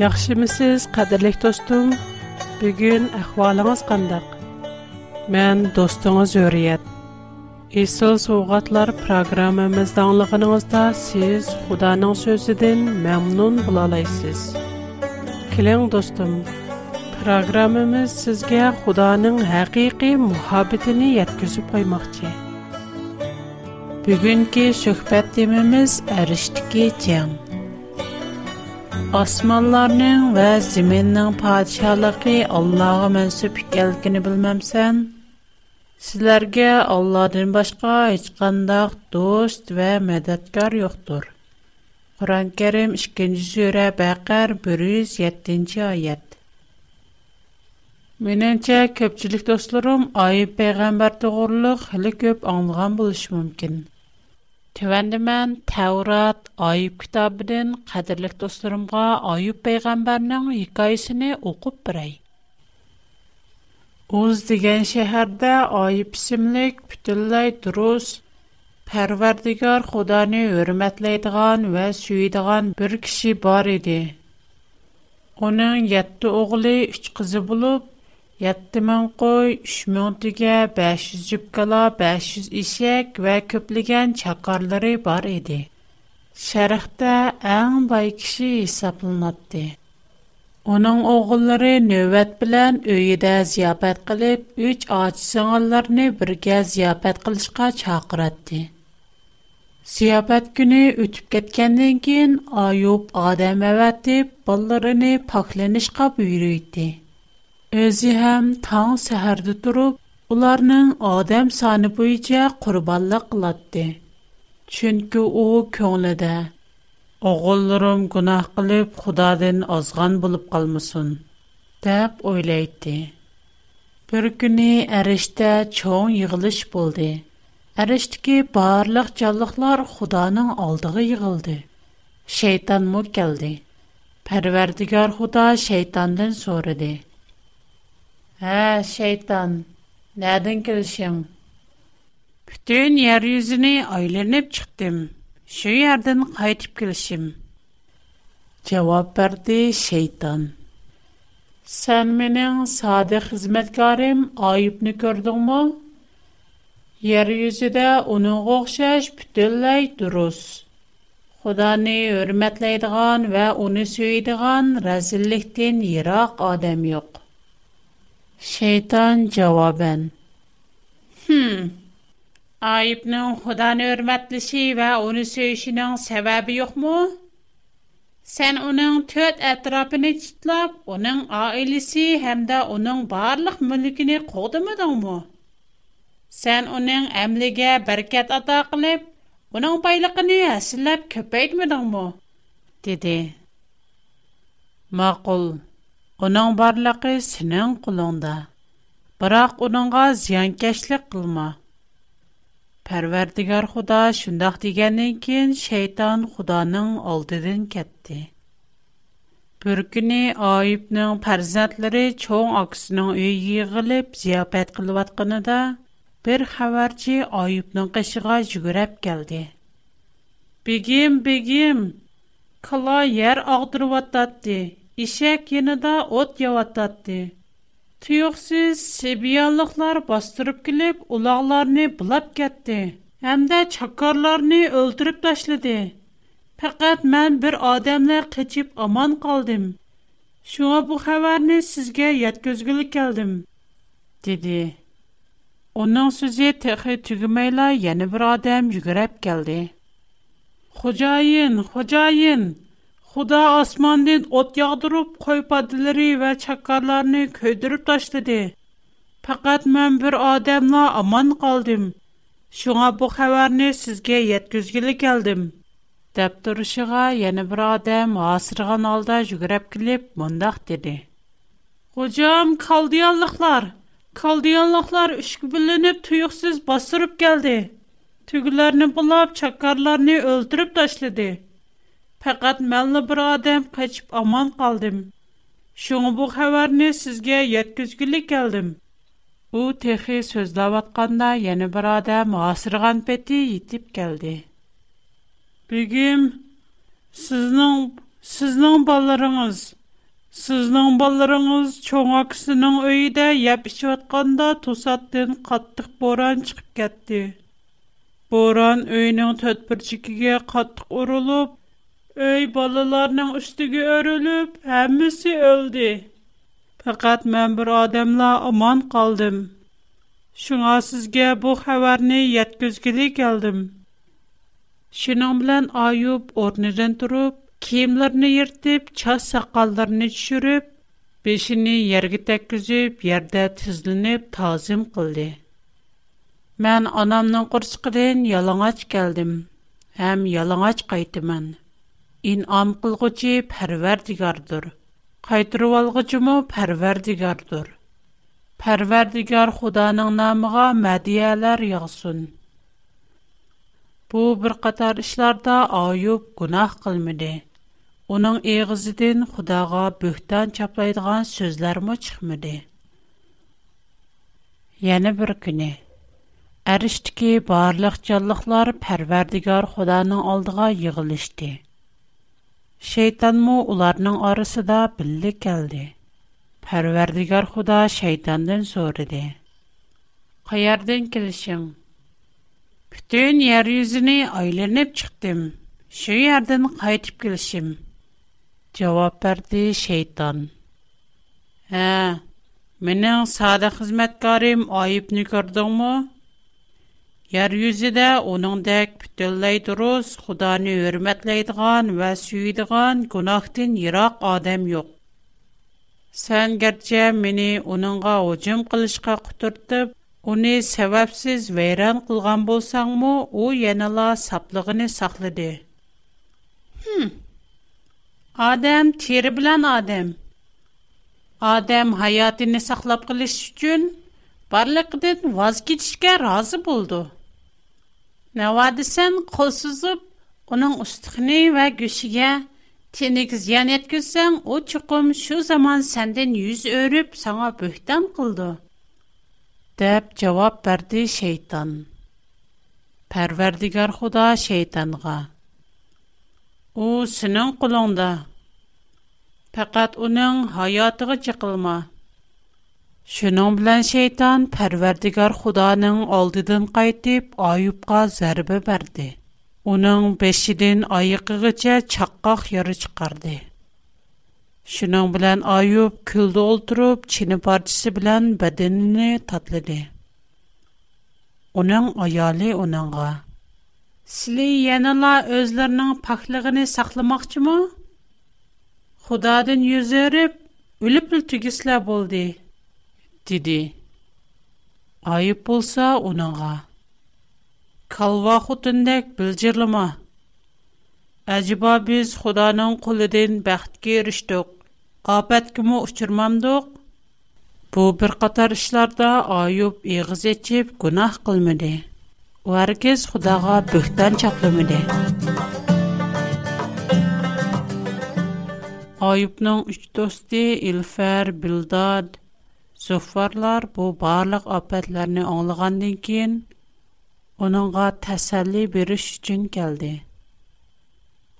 Yagşy mysyz, qadyrlek dostum? Bugün ähwallyňyz Мен Men dostuňyzy Исыл Illy söwgatlar programmamyzdaňlygynyzda siz худаның sözi bilen mömnun bolalaýsyz. Keling dostum, programmamyz худаның Hudaňyň haqygyk muhabbetini ýetkirip goýmak üçi. Bugünki söhbetimimiz Osmanlarning va zaminning podshohligi Allohga mansub ekanligini bilmamsan? Sizlarga Allohdan boshqa hech qanday do'st va madadkor yo'qdir. Qur'on Karim 2-sura Baqar 107-oyat. Меніңше көпчілік достарым айып пайғамбар тоғырлық хілі көп аңылған болышы мүмкін. تۆۋەندىمەن تەۋرات ئايۇب كىتابىدىن قەدىرلىك دوستلىرىمغا ئايۇب پەيغەمبەرنىڭ ھېكايىسىنى ئوقۇپ بېرەي ئۇز دېگەن شەھەردە ئايۇب ئىسىملىك پۈتۈنلەي دۇرۇس Pərverdigar Xudani hörmətləydigan və süyidigan bir kişi bar idi. Onun 7 oğlu, 3 qızı olub, yetti ming qo'y uch ming tuya besh yuz jubkala besh eshak va ko'plagan chaqorlari bor edi sharqda eng boy kishi hisoblanadi uning o'g'illari navbat bilan uyida ziyofat qilib uch ojiz singillarni birga ziyofat qilishga chaqiradi Ziyafət kuni o'tib ketgandan keyin oyub Adəm əvətib ballarını paklanışqa buyurdu. Özü həm tağ səhərdə durub, ularının adam sanı boyunca qurbanlıq qılatdı. Çünki o könlədə, oğullarım günah qılıb Xudadan azğan bulub qalmasın, deyib oylaydı. Bir günü ərişdə çoğun yığılış buldu. Ərişdəki barlıq canlıqlar Xudanın aldığı yığıldı. Şeytan mı gəldi? Pərverdigar Xuda şeytandan sorudu. Ә, шейтан, нәдін кілшің? Бүтін ер үзіні айленіп чықтым. Шу ердің қайтып кілшім. Жауап бәрді шейтан. Сән менің сады қызметкарым айыпны көрдің мұ? Ер үзіде оның қоқшаш бүтілләй дұрыс. Құданы өрметләйдіған вә оны сөйдіған рәзілліктен ерақ адам йоқ. Şeytan cavaben. Hmm. Ayıbının Xudanı örmətlişi və onu söyüşünün səbəbi yoxmu? Sən onun tört ətrafını çitləb, onun ailəsi həm də onun barlıq mülkünü qoğdumudun mu? Sən onun əmləgə bərkət ata qılıb, onun baylıqını əsilləb Maqul. Оның барлыгы синең кулында. Бирок уныңга зянкешлек кылма. Пәрвәрдигар Худа шундый дигәненкен кин, шейтан Худаның алдыдан кетти. Бөркүне Ойубның фарзатлары чөң аксиның үе йыгылып зяпат кылып ятканында, bir хабарчи Ойубның кышыгы жүреп geldi. Бигим бигим кыла йөр агдырып ишек янында от яваттатты. Тюксыз себиялыклар бастырып килеп, улагларны булап кетти. Әмдә чакарларны өлтүрүп ташлады. Фақат мен бір адамны қычып аман қалдым. Шуа бу хабарны сізге яткөзгілі келдім, деді. Оның сөзі тәхі түгімейла, яны бір адам жүгіреп келді. Хожайын, хожайын, Xuda osmondan o't yog'dirib, qo'y podilari va chaqqarlarni kuydirib tashladi. Faqat men bir odamla omon qoldim. Shunga bu xabarni sizga yetkazgili keldim. Deb turishiga yana bir odam asirgan holda yugurib kelib, mundoq dedi. Xo'jam, kaldiyonliklar, kaldiyonliklar ishga bilinib tuyuqsiz bostirib keldi. Tugularni bulab, chaqqarlarni o'ldirib tashladi. Парат мәлле брадем качıp аман калдым. Шуңбук хәбарне сезгә 700 гына калдым. У ТХ сүзләп атканда яны брадем моһсырган пети итеп келди. Бүген сезнең, сезнең балаларыгыз, сезнең балаларыгыз чөңәк синең үйде япчып атканда тусаттен каттык боран чыгып кетти. Боран үенң төтпәрчикегә каттык урылып Өй, балаларның üstеги өрүлеп, әmməsi өلد. Фақат мен бер адамла аман калдым. Шуңа сизге бу хәбәрне яктыз келдім. Шинә белән айып орныдан турып, киемләреннә йерттеп, ча сакалларын төшерүп, бешине ярги тәкүзеп, ярда тизленеп тазим кылды. Мен анамның курчыгыдан ялыңач калдым, һәм ялыңач кайтыман. İnam qılğıcı Pərverdigardır. Qaytırıb alğıcımı Pərverdigardır. Pərverdigar Xudanın namına mədiyələr yağsın. Bu bir qatar işlərdə Ayub günah qılmadı. Onun eğizidən Xudağa böhtan çaplaydığı sözlər mə çıxmadı. Yəni bir günü Әриштікі барлық жалықлар пәрвердігар Құданың алдыға иғылышты. شیطان уларның اولارنن آرسدا بلی کلده. پروردگار خدا شیطان دن زورده. خیار دن کلشم. پتن یاریزنی ایل نب چختم. شیار دن берди کلشم. جواب پرده شیطان. ها من Yär yüzide onundakı bütünlәй dırs xudany hürmetleydigan və süyidigan günahdən yiraq adam yox. Sən gerçe mini onunğa hücum qilishğa quturtıp, uni səbəbsiz vərən kılğan bolsangmo, o yana la saplığını saxladı. Hım. Adam teri bilan adam. Adam hayatını saxlap qilish üçün barliqdi vaz razı buldu. Навадисан, қолсузып, уның ұстыхний ва гюшиге тениг зиян еткісан, о чыгым шу заман сандин юз орып саңа бүхтан қылды? Деп, цавап берди шейтан. Парвердігар худа шейтанга. О, сынын қылында. Пақат уның хаятығы чыгылма. Шуның белән шейтан парвердигар Худаның алдыдан кайтып, Ойубга зәрбе берде. Уның бешидэн аякыгыча чаккак яры чыкарды. Шуның белән Ойуб күлдә ултырып, чини парчысы белән bedenне татлады. Уның аялы уныңга: "Сле янала өзләрнең пахлыгыны сакламакчымы?" Худаны юзәрәп, үлеп тигезләр булды dedi. Ayıp bolsa onunğa. Калва xutundak biljirlima. Әжіба біз Құданың құлыдың бәқтке үріштік. Қапәт кімі ұшырмамдық? Бұ бір қатар ішларда айып иғыз етіп күнақ қылмыды. Өркіз бүхтан чаплымыды. Айыпның үш досты Илфәр, Билдад, Zuffarlar bu barlıq afətlərini anlığandan keyin onunğa təsəlli veriş üçün gəldi.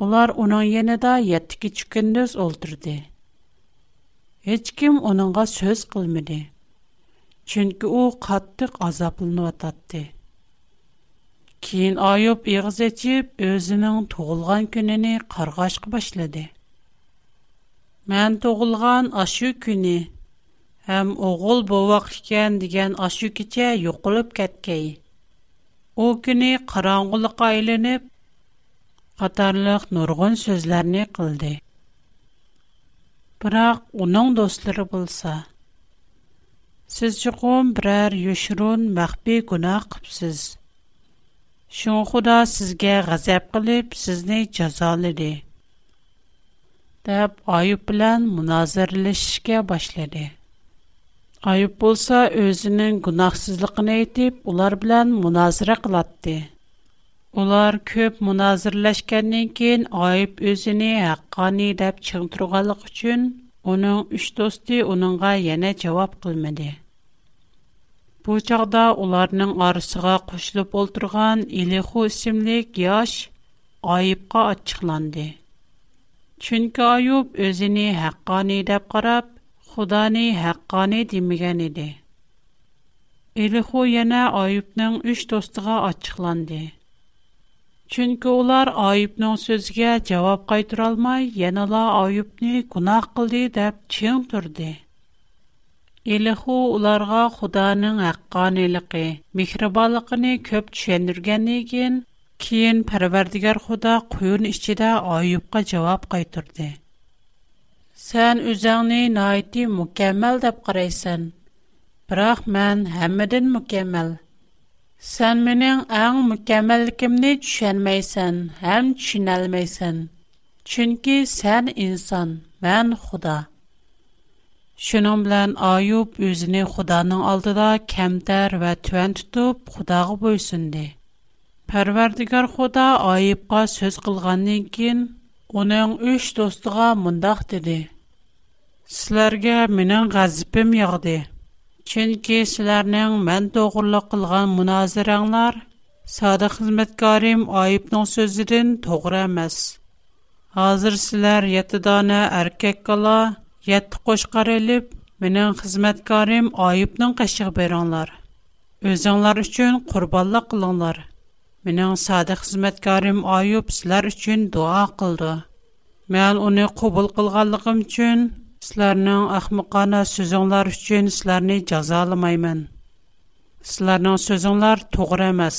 Onlar onun yanında 7 küçük gündüz oldurdu. Heç kim onunğa söz qılmadı. Çünki o qatlıq azablanıb atatdı. Keyin Ayub iğiz açıb özünün doğulğan gününü qarğaşqa başladı. Mən doğulğan aşı günü ham o'g'il bo'voq ekan degan ashu kecha yo'qolib ketgay u kuni qorong'ulikqa aylanib qatorliq nurg'un so'zlarni qildi biroq uning do'stlari bo'lsa siz chuqum biror yushurun maxfiy gunoh qilibsiz shu xudo sizga g'azab qilib sizni jazoladi deb oyib bilan munoziralashishga boshladi Айып болса, өзінің гунахсызлықын әйтіп, олар білән мұназыра қылатты. Олар көп мұназырләшкәннен кейін айып өзіні әққаны деп чыңтырғалық үшін, оның үш досты оныңға яна жауап қылмады. Бұл жағда оларның арысыға құшылып олтырған Илеху үсімлік яш айыпқа атчықланды. Чүнкі айып өзіні әққаны деп қарап, Құдани хаққани димиганиди. Илху яна айупның үш тостыга ачықланди. Чунки олар айупның сөзге жавап қайтур алмай, янала айупни куна қылды даб чың түрди. Илху оларға Құданың хаққани лиги микробалығыни көп чыандырган неген, киын пэрвердігар Құда Құйын ішчіда айупка жавап қайтурди. Сен үзәңне найти мөкәммәл дип карайсан. Бирақ мен һәммәдән мөкәммәл. Сән әң иң мөкәммәллекемне төшенмәйсән, һәм төшенәлмәйсән. Чөнки сән инсан, мен Худа. Шуның белән Аюб үзене Худаның алдыда кемтәр ва төвән тутып Худага буйсынды. Парвардигар Худа Аюбка сөз кылганнан кин uning uch do'stiga mundoq dedi sizlarga mening g'azibim yog'di chunki sizlarning man to'g'irliq qilgan munoziranglar sodiq xizmatkorim oyibning so'zidan to'g'ri emas hozir sizlar yettidona erkak bola yetti qo'shqar ilib mening xizmatkorim oyibning qashig'i beringlar o'zinglar uchun qurbonlik qilinglar Менің сады қызметкарым Айуб сілер үшін дуа қылды. Мәл оны қобыл қылғалығым үшін, сілерінің ақмықана сөзіңлер үшін сілеріні жазалымаймын. Сілерінің сөзіңлер тоғыр емес.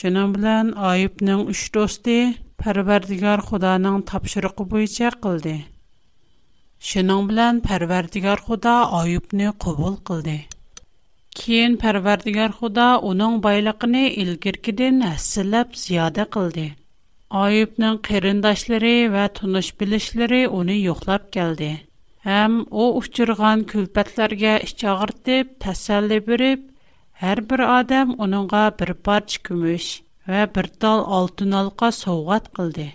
Шының білән Айубның үш досты Pərverdigar Xudanın tapşırığı boyunca qıldı. Şunun bilan Pərverdigar Xuda Ayubni qəbul qıldı. Кейін пәрвәрдігер құда оның байлықыны ilgirkidan әсіліп ziyoda қылды. Айыпның qarindoshlari вә тұныш білішлері оны yo'qlab keldi. Әм о ұшчырған күлпәтлерге ish og'irtib, tasalli berib, har bir odam uningga bir parcha kumush va bir тал oltin алқа sovg'at qildi.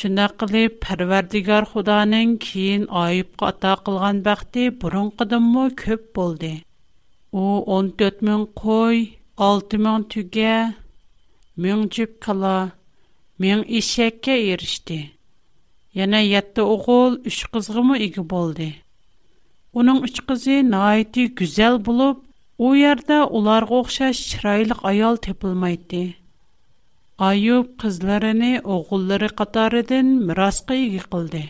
Шундый кылып, Парвардигар Худаның кийин айыпка ата кылган бакты бурынкыдан мо көп болды. У 14 мин кой, 6 мин түге, мин жүп кала, мин ишекке иришти. Яна 7 оғул, 3 қызғымы иги болды. Уның 3 қызы наайты гүзел болып, у ярда уларға оқша шырайлық аял тепілмайды. Айуб қызларыны оғуллары қатарыдын мирасқа иги қылды.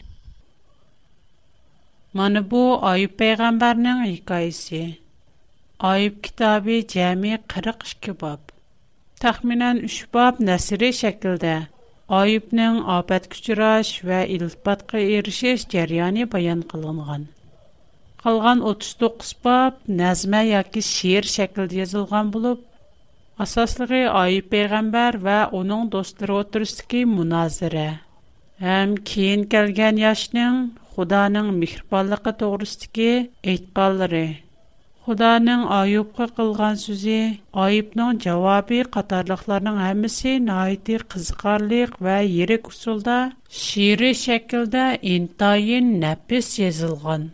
Маны бу Айуб пейғамбарның Ayıb kitabı cəmi 42 bab. Təxminən 3 bab nəsiri şəkildə Ayıbnin abət küçüraş və iltbatqı irşiş cəryani bayan qılınğın. Qılğın 39 bab nəzmə ya ki şiir şəkildə yazılğın bulub, Asaslıqı Ayıb Peyğəmbər və onun dostları oturusdur ki, münazirə. Həm kiyin gəlgən yaşının, xudanın mikriballıqı Құданың айыпқа қылған сүзі, айыпның жауабы қатарлықларының әмісі найты қызқарлық və ерек ұсылда шиыры шәкілді ентайын нәпіс езілған.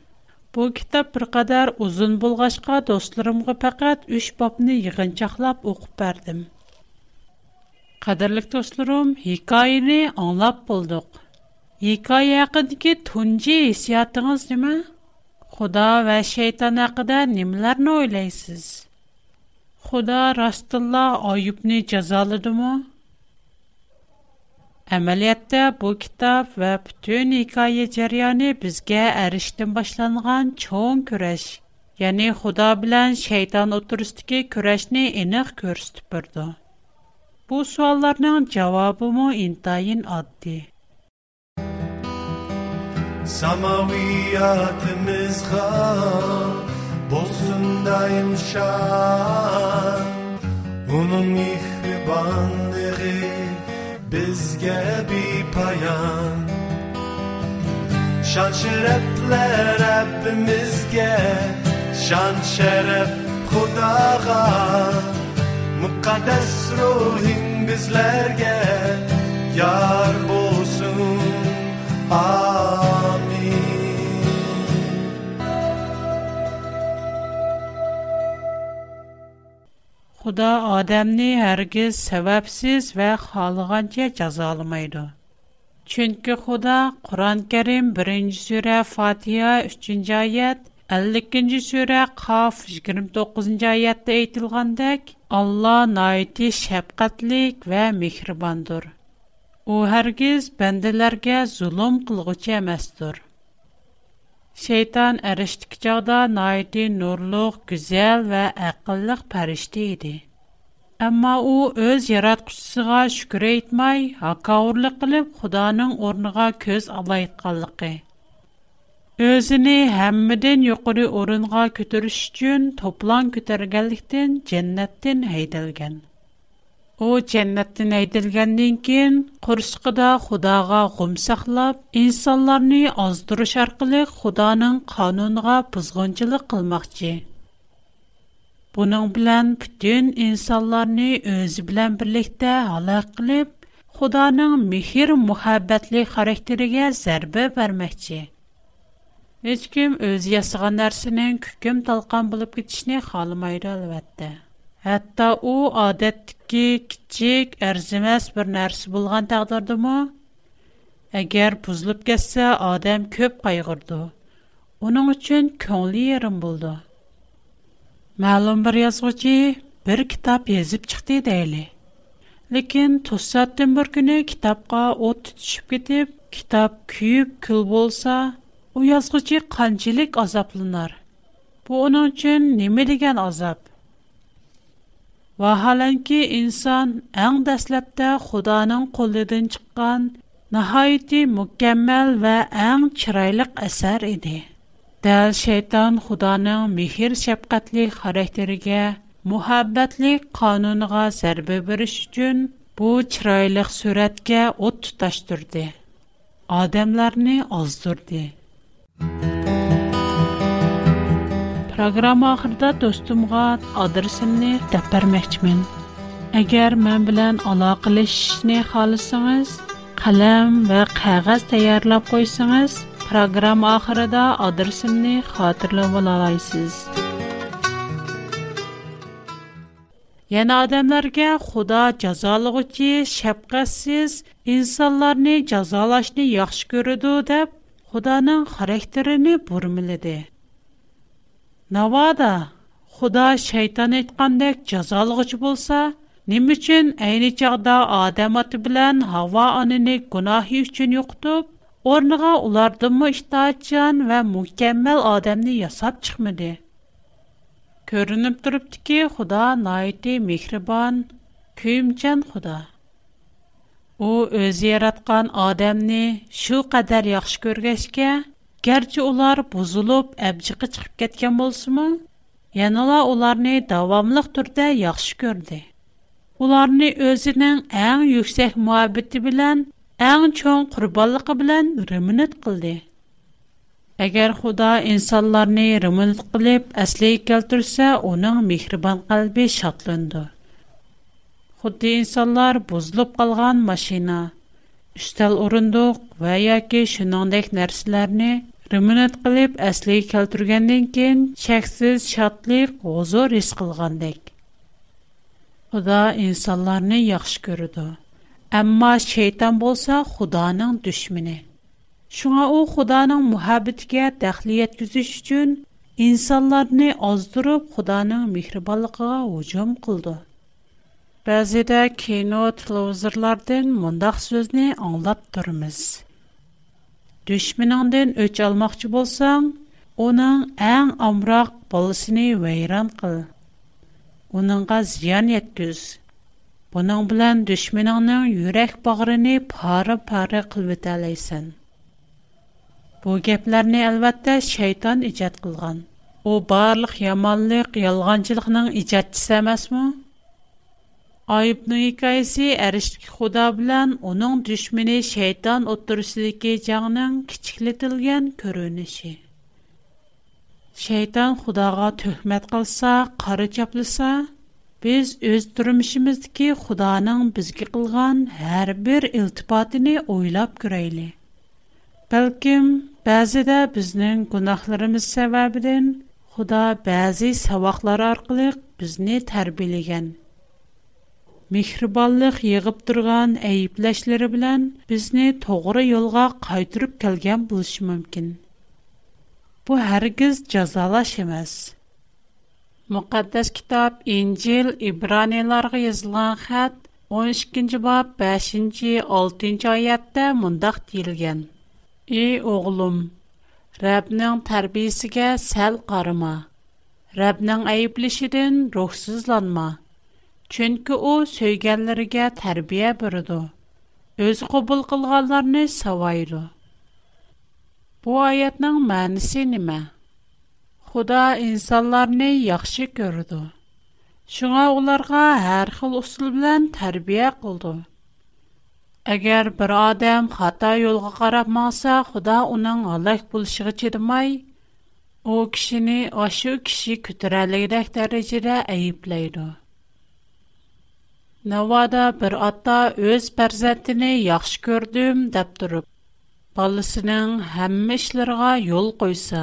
Бұл кітап бір қадар ұзын болғашқа достырымғы пәкәт үш бапны еғінчақлап оқып бәрдім. Қадырлық достырым, екайыны аңлап болдық. Екай әқіндіке түнде есиятыңыз деме? Xuda və şeytan haqqında nimlərni oylaysız? Xuda rastilla Ayubni cəzaladımı? Əməliyyətdə bu kitab və bütün hekayə cəryanı bizə ərişdən başlanğan çoğun kürəş, yəni Xuda bilən şeytan oturusdakı kürəşni eniq göstərib Bu sualların cavabı mı intayin addi. Samaviyatımız hal Bozundayım şan Onun mihribanlığı Bizge bir payan Şan şereple Rabbimizge Şan şeref Kudağa Mukaddes ruhin bizlerge Yar Bosun. Ah Xuda odamni hərgiz səbəbsiz və xalığanca cəzalamaydı. Çünki Xuda Quran-Kərim 1-ci surə Fatiha 3-cü ayət, 52-ci surə Qaf 29-cu ayətdə aytilgandək, Allah naiti şəfqətlik və mehribandır. O hərgiz bəndələrə zulm qılğıcı emasdır. Şeytan eriştiki çağda naiti nurluq, güzel ve akıllıq pərişdi idi. Amma u öz yaratqıçısına şükür etmay, hakavurluq qilib Xudanın orniga köz alaytqanlıqı. Özünü hemmidin yuqori orunga kötürüş üçün toplan kötərgənlikdən cənnətdən heydəlgən. u jannatdan aytilgandan keyin qurishqida xudoga g'um saqlab insonlarni ozdirish orqali xudoning qonuniga buzg'unchilik qilmoqchi buning bilan butun insonlarni o'zi bilan birlikda halok qilib xudoning mehr muhabbatli xarakteriga zarba bermoqchi hech kim o'zi yasagan narsaning kukm talqon bo'lib ketishini xohlamaydi albatta Hatta o adətdəki kiçik, ərziməz bir nərsə bolğan təqdirdimi, əgər buzulub getsə, adam köp qayğırdı. Onun üçün könlü yerim buldu. Malum bir yazğıcı bir kitab yazıb çıxdı deyli. Lekin to'satdan bir kuni kitobga o't tutishib ketib, kitob kuyib kul bo'lsa, u yozuvchi qanchalik azoblanar? Bu uning uchun nima degan azob? vaholanki inson eng dastlabda xudoning qo'lidan chiqqan nihoyati mukammal va eng chiroyli asar edi dal shayton xudoning mehr shafqatli xarakteriga muhabbatli qonuniga zarba berish uchun bu chiroyli suratga o't tutashtirdi odamlarni ozdirdi Программа ахырда достумга адресимni deb bermoqchiman. Agar men bilan aloqalashishni xohlasangiz, qalam va qog'oz tayyorlab qo'ysangiz, programma oxirida adresimni xotirlab olaysiz. Yana адамларга Худо jazolag'uchi shafqatsiz insonlarni jazolashni yaxshi ko'radi deb Xudoning xarakterini burmiladi. navoda xudo shayton aytgandek jazolg'ichi bo'lsa nima uchun ayni chog'da odam oti bilan havo onini gunohi uchun yo'qitib o'rniga ulardinmi itoatchan va mukammal odamni yasab chiqmadi ko'rinib turibdiki xudo noiti mehribon kuyimchan xudo u o'zi yaratgan odamni shu qadar yaxshi ko'rgachga Гәрчә олар бузылып, әҗикә чыгып кеткән булсамын, яналар оларны дәвамлы төрдә яхшы gördи. Уларны özенең иң yükсәк мәхәббәте белән, иң чоң курбанлыгы белән рәхмәт кылды. Әгәр Худо инсандарны рәхмәт кылып әслей кертсә, униң мехриман калбе шатланды. Хотте инсандар бузылып калган машина, 3 тал орындык Ремонт кылып, астыга калтырганданан кин, чаксыз шатлык, хозор ис kılгандак. Худа инсандарны яхшы күрә дә. Әмма шейтан булса, Худаның düşмене. Шуңа у Худаның мөхәббеткә тәхлият күзүш өчен инсандарны оздырып, Худаның мехрибанлыгыга оҗом кылды. Бәзе дә кинот лоузерлардан мондак сөзне аңлап düşmanından öç almoqchi bo'lsang, uning eng omroq bolasini vayron qil. Uningga ziyon yetkiz. Buning bilan düşmaningning yurak bag'rini pora-pora qilib o'talaysan. Bu gaplarni albatta shayton ijod qilgan. U barliq yomonlik, yolg'onchilikning ijodchisi emasmi? Айыпның икайсы әрішілік худа білән оның дүшміні шайтан отырысыдеке жаңның кичіклетілген көрініші. Шайтан худаға төхмет қылса, қары чаплыса, біз өз түрімішіміздікі худаның бізгі қылған әр бір ойлап күрейлі. Бәлкім, бәзідә бізнің күнахларымыз сәвәбідін, худа бәзі сәвақлар арқылық бізні тәрбелеген. mehribonlik yig'ib turgan ayiblashlari bilan bizni to'g'ri yo'lga qaytirib kelgan bo'lishi mumkin bu hargiz jazolash emas muqaddas kitob injil ibroniylarga yozilgan xat 12 bob 5-6 oyatda mundaq deyilgan ey o'g'lim rabning tarbiyasiga sal карама. rabning айыплышыдан рухсызланма. Чөнки ул сөйгәнләргә тәрбия бирде. Өз кабул кылганларны савайды. Бу аятның мәнисе нимә? Худа инсанларны яхшы күрде. Шуңа уларга һәр хил усул белән тәрбия кылды. Әгәр бер адам хата юлга карап маса, Худа уның алак булышыгы чедмай, ул кешене ашу кеше күтәрәлегрәк дәрәҗәдә әйипләйде. Навада бер ата өз пәрзәтіне яхшы көрдім дәп тұрып. Балысының хәмі ішлерға йол қойса.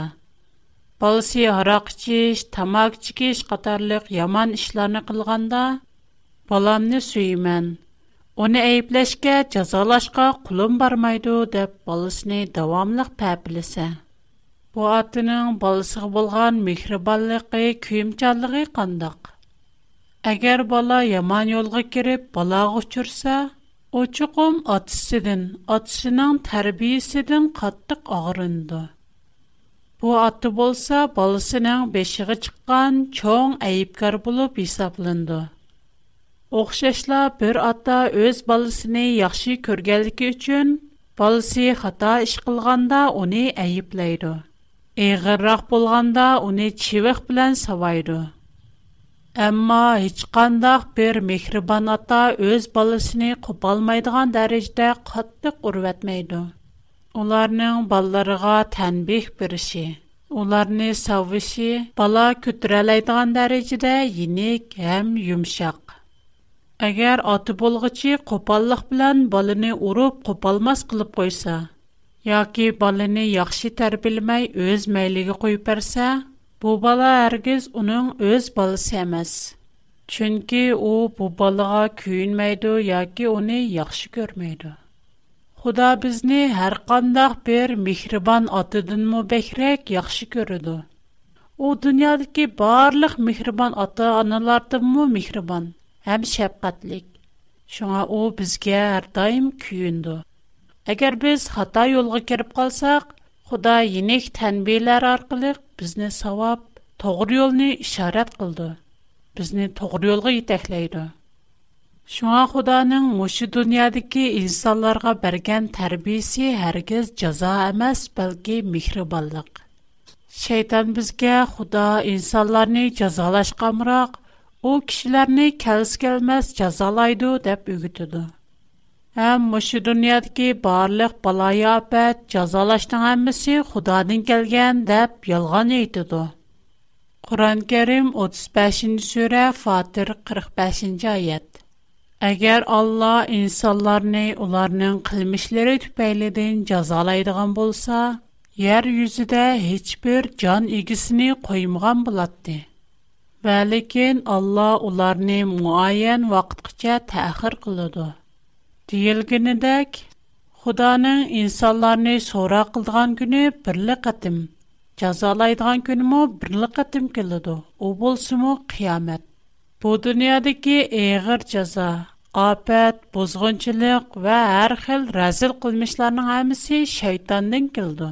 Балысы арақ чеш, тамак чекеш қатарлық яман ішларыны қылғанда, баламны сүймен. Оны әйіплешке, жазалашқа құлым бармайды деп балысыны давамлық пәпілісі. Бу атының балысығы болған мекрибалықы күйімчалығы қандық. Әгәр бала яман юлга кирип, бала гычырса, очуқым атысыдын, атысының тәрбиесіден қаттық ағырынды. Бу аты болса, баласының бешіғы чыққан чоң әйіпкар болып есаплынды. Оқшашла бір ата өз баласыны яхшы көргәлікі үчін, баласы хата ішқылғанда оны әйіплейді. Эғыррақ болғанда оны чевіқ білән савайды. Әмма һичкандак бер мехрибан ата өз баласын купалмайдыган дәрәҗәдә каттык урватмайды. Уларның балларыга тәнбих бирише, уларны савышы, бала күтерәләйдыган дәрәҗәдә йинек һәм йомшак. Әгәр аты булгычы купаллык белән баланы урып купалмас кылып койса, яки баланы яхшы тәрбиялмай үз мәйлеге куйып берсә, Бу бала әргіз оның өз баласы әмәс. Чөнки о бу балаға яки оны яхшы көрмейді. Худа бізні әр қандақ бір михрибан атыдың му бәкірек яқшы көрді. О дүниядікі барлық михрибан аты аналарды му михрибан, әм шәпқатлик. Шуңа о бізге әр дайым күйінді. Әгер біз хата йолғы керіп қалсақ, худа енек тәнбейлер арқылық, bizni savob to'g'ri yo'lni ishorat qildi. Bizni to'g'ri yo'lga yetaklaydi. shunga Худаның мошы dunyodagi insonlarga bergan tarbiyasi hargiz jazo emas balki mehribonlik Шайтан бізге Худа insonlarni jazolashqamroq о kishilarni кәлс-кәлмәс jazolaydi деп үгетүде. Həm məşə dünyadakı barlıq balayafət, cəzalaşdığın hamısı Xudadan gələn deyə yalan aytıdı. Qur'on-Kərim 35-surə Фатир 45-ayət. Əgər Allah insanlarni ularning qilmishlari tufaylidan jazolaydigan bo'lsa, yer yuzida hech bir jon egisini qo'ymagan bo'lardi. Va lekin Alloh ularni muayyan vaqtgacha ta'xir qiladi. Дилгенедек Худаның инсанларны сора кылдыган күне бирле катым. Жазалайдыган күне мо бирле катым келеди. У булсымы кыямат. Бу дөньядагы эгер жаза, апат, бузгынчылык ва һәр хил разил кылмышларның һәммәсе шайтандан келеди.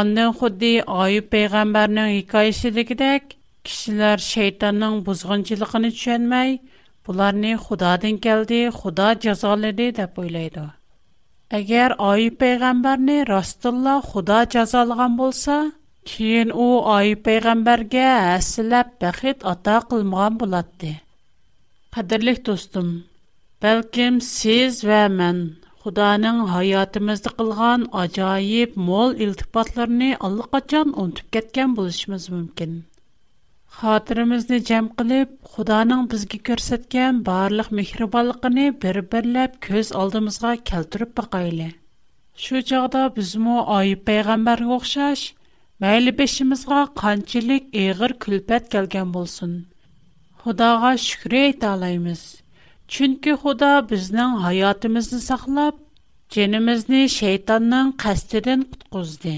Аннан худди Аюб пәйгамбәрнең хикаясыдагыдек, кешеләр шайтанның бузгынчылыгын төшенмәй, bularni xudodan keldi xudo jazoladi deb o'ylaydi agar oyib payg'ambarni rostilla xudo jazolagan bo'lsa keyin u oyib payg'ambarga hasilab baxit ato qilmagan bo'ladi qadrli do'stim balkim siz va man Xudanın həyatımızda qılğan acayib mol iltifatlarını allaqaçan unutub getgan buluşumuz mümkün. xotirimizni jam qilib xudoning bizga ko'rsatgan barliq mehribonligini bir birlab ko'z oldimizga keltirib boqayli shu chog'da bizmu oyib payg'ambarga o'xshash mayli beshimizga qanchalik eg'ir kulpat kelgan bo'lsin xudoga shukr aytolaymiz chunki xudo bizning hayotimizni saqlab jinimizni shaytonning qasdidan qutqizdi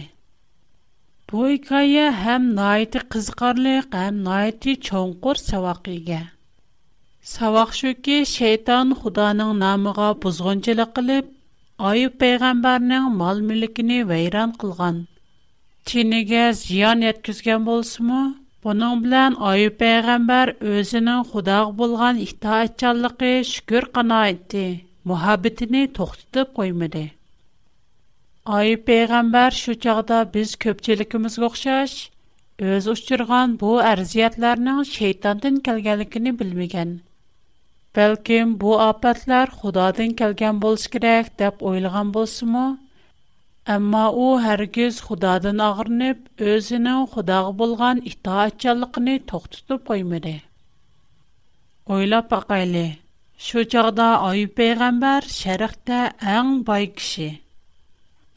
Bu hikoya ham noiti qiziqarliq ham noiti cho'nqur savoqiga. Savoq shuki, shayton Xudoning nomiga buzg'unchilik qilib, Ayub payg'ambarning mol-mulkini vayron qilgan. Chiniga ziyon yetkizgan bo'lsa-mu, Бұның білән Айып пәйғамбар өзінің Құдағы болған итаатчанлығы шүкір қана айтты, мұхаббетіні тоқтытып Ай пейғамбар шучағда біз көпчелікіміз қоқшаш, өз ұшчырған бұ әрзиятларының шейтандың кәлгәлікіні білмеген. Бәлкім бұ апатлар құдадың кәлген болыш керек деп ойылған болсы мұ? Әмма о әргіз құдадың ағырнып, өзінің құдағы болған ита атчалықыны тоқтытып қоймады. Ойлап бақайлы, шу Ай пейғамбар шәріқті әң бай кіші.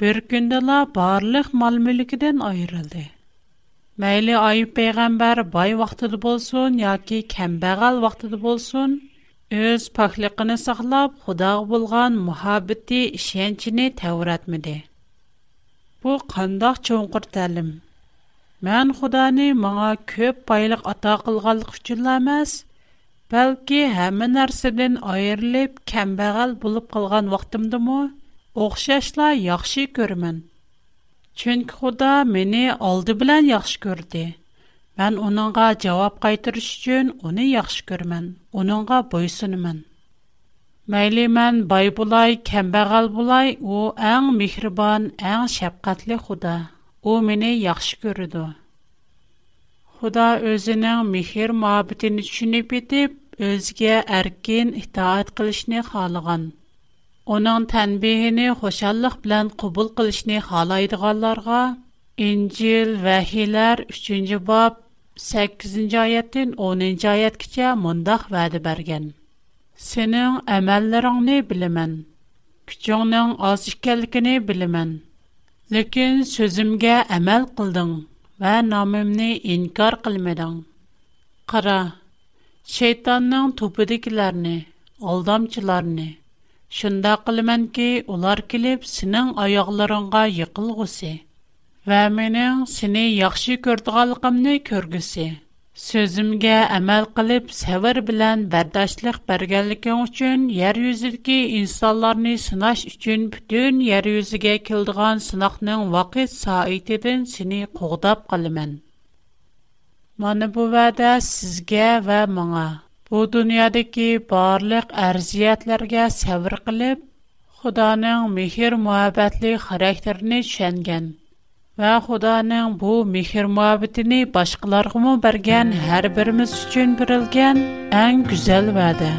bir gündələ barlıq mal-mülkdən ayrıldı. Məyli Ayub peyğəmbər bay vaxtıdı bolsun, ya ki kəmbəğal vaxtıdı bolsun, öz paxliqini saxlab, xudaq bulğan muhabbeti işəncini təvratmidi. Bu qandaq çoğunqır təlim. Mən xudani mağa köp baylıq ata qılğalıq üçünləməz, bəlki həmin ərsədən ayrılıb kəmbəğal bulub qılğan vaxtımdı mu? اخششلا یاخشی کردمن. چون خدا منی عالی بلن یاخش کردی. من اونانگا جواب قایترش چون اونی یاخش کردمن. اونانگا بایسون من. میلی من بايبولاي کم بغل بولاي او انج میخربان انج شب قتل خدا. او منی یاخش کردو. خدا از نام میخر مابتن چنی بیت از گه Onan tənbihini xoshalliq bilan qubul qilishni xalaydiqallarga, İncil, Vahiylar, 3-ci bab, 8-ci ayetin, 10-ci ayetkice mundaq vadi bergen. Siniq amalliran ni biliman, Kuconin azikalikini biliman, Likin sözümge amal qildin, Ve namimni inkar qilmidan. Qara, şeytanin tupidikilarni, Oldamchilarni, Шында кылман ки, улар килеп, синең аягларыңга йыкылгысы ва менең сине яхшы көрдегәнлыгымны көргесе. Сөзимгә әмәл кылып, сәвер белән бердашлык бергәнлеген өчен яр юзылки инсанларны сынаш өчен бүтән яр юзыга килдегән сынакның вакыт саитеден сине кугдап кылман. Мана бу вада сезгә ва моңа bu dunyodagi barliq arziyatlarga sabr qilib, Xudoning mehr-muhabbatli xarakterini tushungan va Xudoning bu mehr-muhabbatini boshqalarga ham bergan har birimiz uchun berilgan eng go'zal va'da.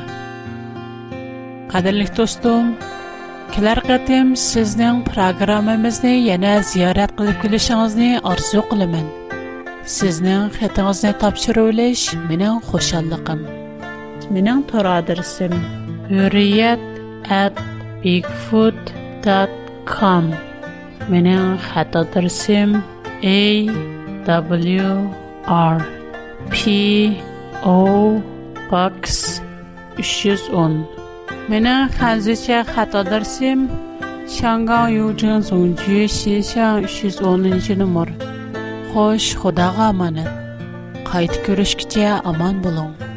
Qadrli do'stim, kelar qatim sizning programmamizni yana ziyorat qilib kelishingizni orzu qilaman. Sizning xatingizni topshirib olish mening xushalligim. менің тор адресім бигфуд at bigfoot.com менің хат адресім a w r p o box 310 менің хәзірше хат адресім 310 нөмір. Хош, Худаға аманат. Қайт көрішкіте аман болуң